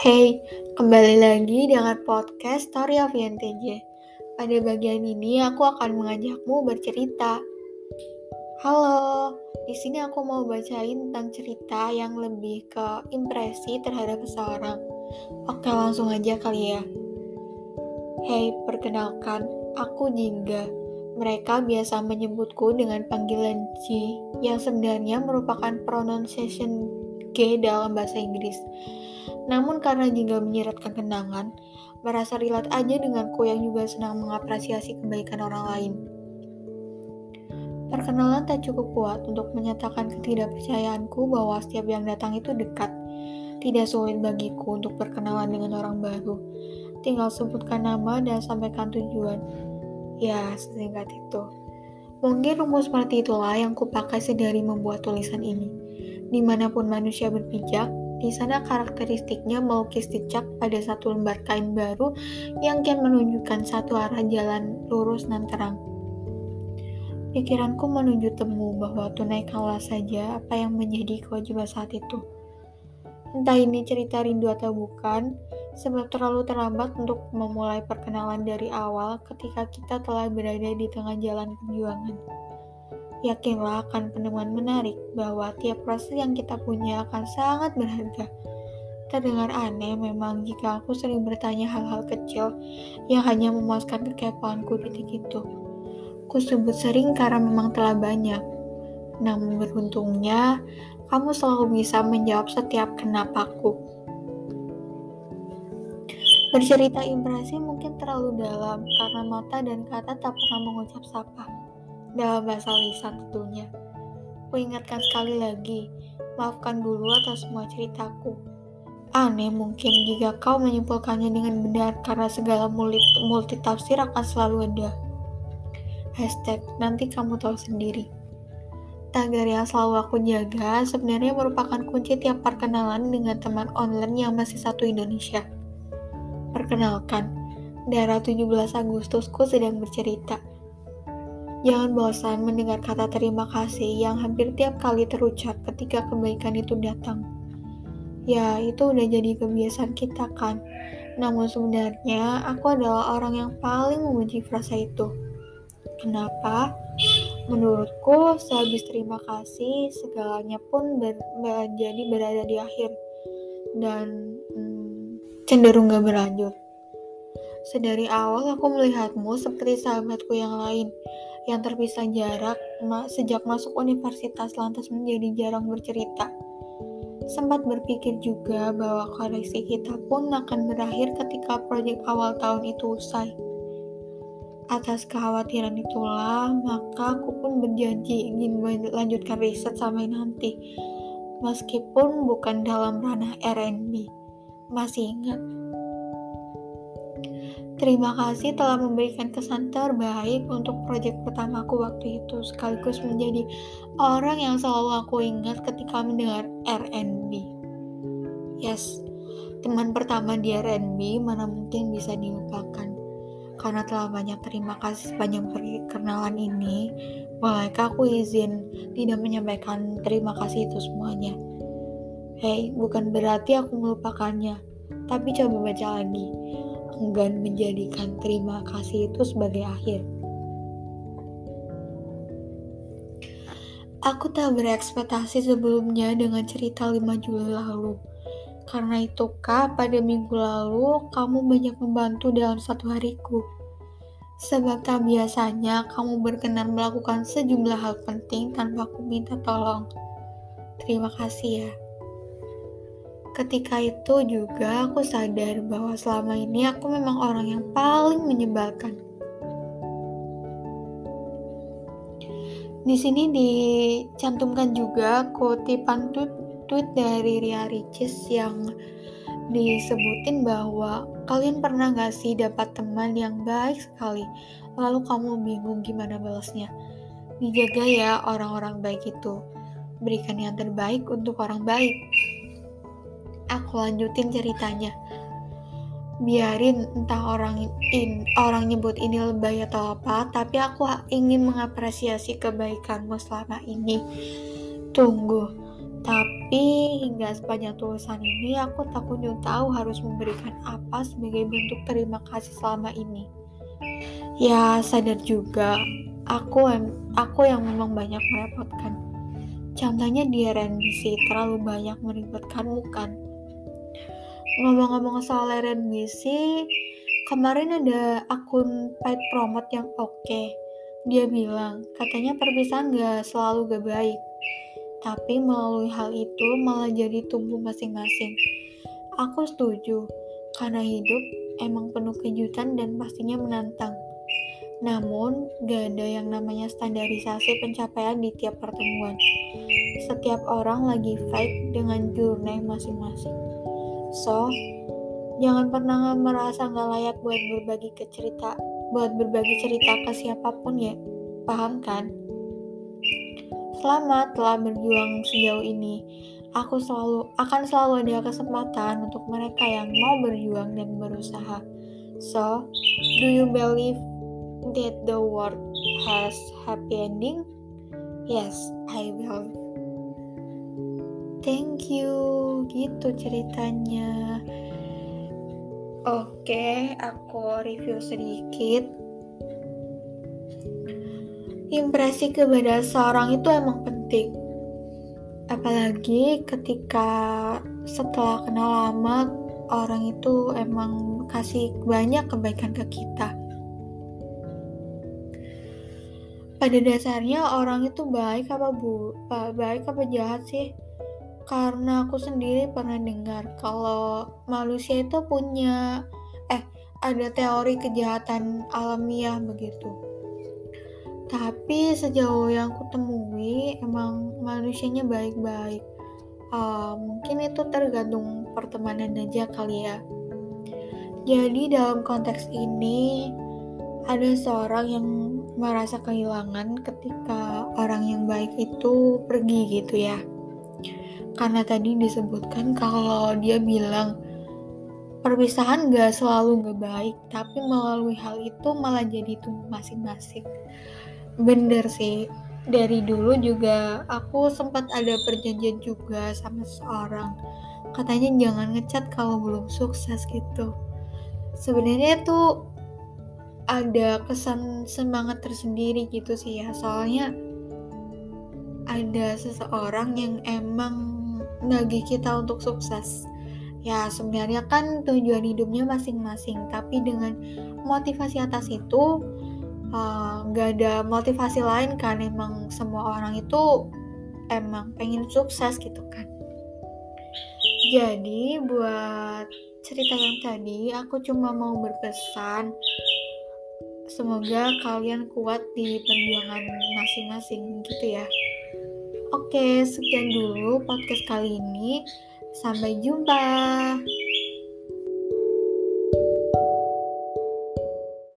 Hey, kembali lagi dengan podcast Story of INTJ. Pada bagian ini aku akan mengajakmu bercerita. Halo, di sini aku mau bacain tentang cerita yang lebih ke impresi terhadap seseorang. Oke, langsung aja kali ya. Hey, perkenalkan, aku Jingga. Mereka biasa menyebutku dengan panggilan G, yang sebenarnya merupakan pronunciation G dalam bahasa Inggris. Namun karena jingga menyiratkan kenangan, merasa relate aja denganku yang juga senang mengapresiasi kebaikan orang lain. Perkenalan tak cukup kuat untuk menyatakan ketidakpercayaanku bahwa setiap yang datang itu dekat. Tidak sulit bagiku untuk berkenalan dengan orang baru. Tinggal sebutkan nama dan sampaikan tujuan. Ya, sesingkat itu. Mungkin rumus seperti itulah yang kupakai sedari membuat tulisan ini. Di mana pun manusia berpijak, di sana karakteristiknya melukis jejak pada satu lembar kain baru yang kian menunjukkan satu arah jalan lurus dan terang. Pikiranku menuju temu bahwa tunaikanlah saja apa yang menjadi kewajiban saat itu. Entah ini cerita rindu atau bukan, sebab terlalu terlambat untuk memulai perkenalan dari awal ketika kita telah berada di tengah jalan perjuangan. Yakinlah akan penemuan menarik bahwa tiap proses yang kita punya akan sangat berharga. Terdengar aneh memang jika aku sering bertanya hal-hal kecil yang hanya memuaskan kekepoanku di titik itu. Ku sebut sering karena memang telah banyak. Namun beruntungnya, kamu selalu bisa menjawab setiap kenapaku. Bercerita impresi mungkin terlalu dalam karena mata dan kata tak pernah mengucap sapa dalam bahasa lisan tentunya. Ku ingatkan sekali lagi, maafkan dulu atas semua ceritaku. Aneh mungkin jika kau menyimpulkannya dengan benar karena segala multi, tafsir akan selalu ada. Hashtag nanti kamu tahu sendiri. Tagar yang selalu aku jaga sebenarnya merupakan kunci tiap perkenalan dengan teman online yang masih satu Indonesia. Perkenalkan, daerah 17 Agustusku sedang bercerita Jangan bosan mendengar kata terima kasih yang hampir tiap kali terucap ketika kebaikan itu datang. Ya, itu udah jadi kebiasaan kita kan. Namun sebenarnya aku adalah orang yang paling membenci frasa itu. Kenapa? Menurutku, sehabis terima kasih, segalanya pun ber menjadi berada di akhir dan hmm, cenderung gak berlanjut. Sedari awal aku melihatmu seperti sahabatku yang lain, yang terpisah jarak sejak masuk universitas lantas menjadi jarang bercerita. Sempat berpikir juga bahwa koleksi kita pun akan berakhir ketika proyek awal tahun itu usai. Atas kekhawatiran itulah, maka aku pun berjanji ingin melanjutkan riset sampai nanti. Meskipun bukan dalam ranah R&B. Masih ingat, Terima kasih telah memberikan kesan terbaik untuk proyek pertamaku waktu itu, sekaligus menjadi orang yang selalu aku ingat ketika mendengar R&B. Yes, teman pertama di R&B mana mungkin bisa dilupakan. Karena telah banyak terima kasih sepanjang perkenalan ini, bolehkah aku izin tidak menyampaikan terima kasih itu semuanya? Hei, bukan berarti aku melupakannya, tapi coba baca lagi enggan menjadikan terima kasih itu sebagai akhir. Aku tak berekspektasi sebelumnya dengan cerita 5 Juli lalu. Karena itu kak, pada minggu lalu kamu banyak membantu dalam satu hariku. Sebab tak biasanya kamu berkenan melakukan sejumlah hal penting tanpa aku minta tolong. Terima kasih ya. Ketika itu juga aku sadar bahwa selama ini aku memang orang yang paling menyebalkan. Di sini dicantumkan juga kutipan tweet, tweet dari Ria Ricis yang disebutin bahwa kalian pernah gak sih dapat teman yang baik sekali, lalu kamu bingung gimana balasnya. Dijaga ya orang-orang baik itu. Berikan yang terbaik untuk orang baik aku lanjutin ceritanya biarin entah orang in, orang nyebut ini lebay atau apa tapi aku ingin mengapresiasi kebaikanmu selama ini tunggu Tapi hingga sepanjang tulisan ini aku tak kunjung tahu harus memberikan apa sebagai bentuk terima kasih selama ini. Ya sadar juga, aku aku yang memang banyak merepotkan. Contohnya di RNBC terlalu banyak meribetkanmu kan. Ngomong-ngomong soal RNBC, kemarin ada akun paid promote yang oke. Okay. Dia bilang, katanya perpisahan gak selalu gak baik. Tapi melalui hal itu malah jadi tumbuh masing-masing. Aku setuju, karena hidup emang penuh kejutan dan pastinya menantang. Namun, gak ada yang namanya standarisasi pencapaian di tiap pertemuan. Setiap orang lagi fight dengan journey masing-masing. So, jangan pernah merasa nggak layak buat berbagi ke cerita, buat berbagi cerita ke siapa pun ya. Paham kan? Selamat telah berjuang sejauh ini. Aku selalu akan selalu ada kesempatan untuk mereka yang mau berjuang dan berusaha. So, do you believe that the world has happy ending? Yes, I believe. Thank you, gitu ceritanya. Oke, aku review sedikit. Impresi kepada seorang itu emang penting. Apalagi ketika setelah kenal lama, orang itu emang kasih banyak kebaikan ke kita. Pada dasarnya orang itu baik apa bu, baik apa jahat sih? Karena aku sendiri pernah dengar kalau manusia itu punya eh ada teori kejahatan alamiah begitu. Tapi sejauh yang aku temui emang manusianya baik-baik. Uh, mungkin itu tergantung pertemanan aja kali ya. Jadi dalam konteks ini ada seorang yang merasa kehilangan ketika orang yang baik itu pergi gitu ya karena tadi disebutkan kalau dia bilang perpisahan gak selalu gak baik tapi melalui hal itu malah jadi tumbuh masing-masing. Bener sih. Dari dulu juga aku sempat ada perjanjian juga sama seorang katanya jangan ngecat kalau belum sukses gitu. Sebenarnya tuh ada kesan semangat tersendiri gitu sih ya. Soalnya ada seseorang yang emang nagih kita untuk sukses. Ya sebenarnya kan tujuan hidupnya masing-masing, tapi dengan motivasi atas itu eh, nggak uh, ada motivasi lain kan emang semua orang itu emang pengen sukses gitu kan. Jadi buat cerita yang tadi aku cuma mau berpesan semoga kalian kuat di perjuangan masing-masing gitu ya. Oke, sekian dulu podcast kali ini. Sampai jumpa.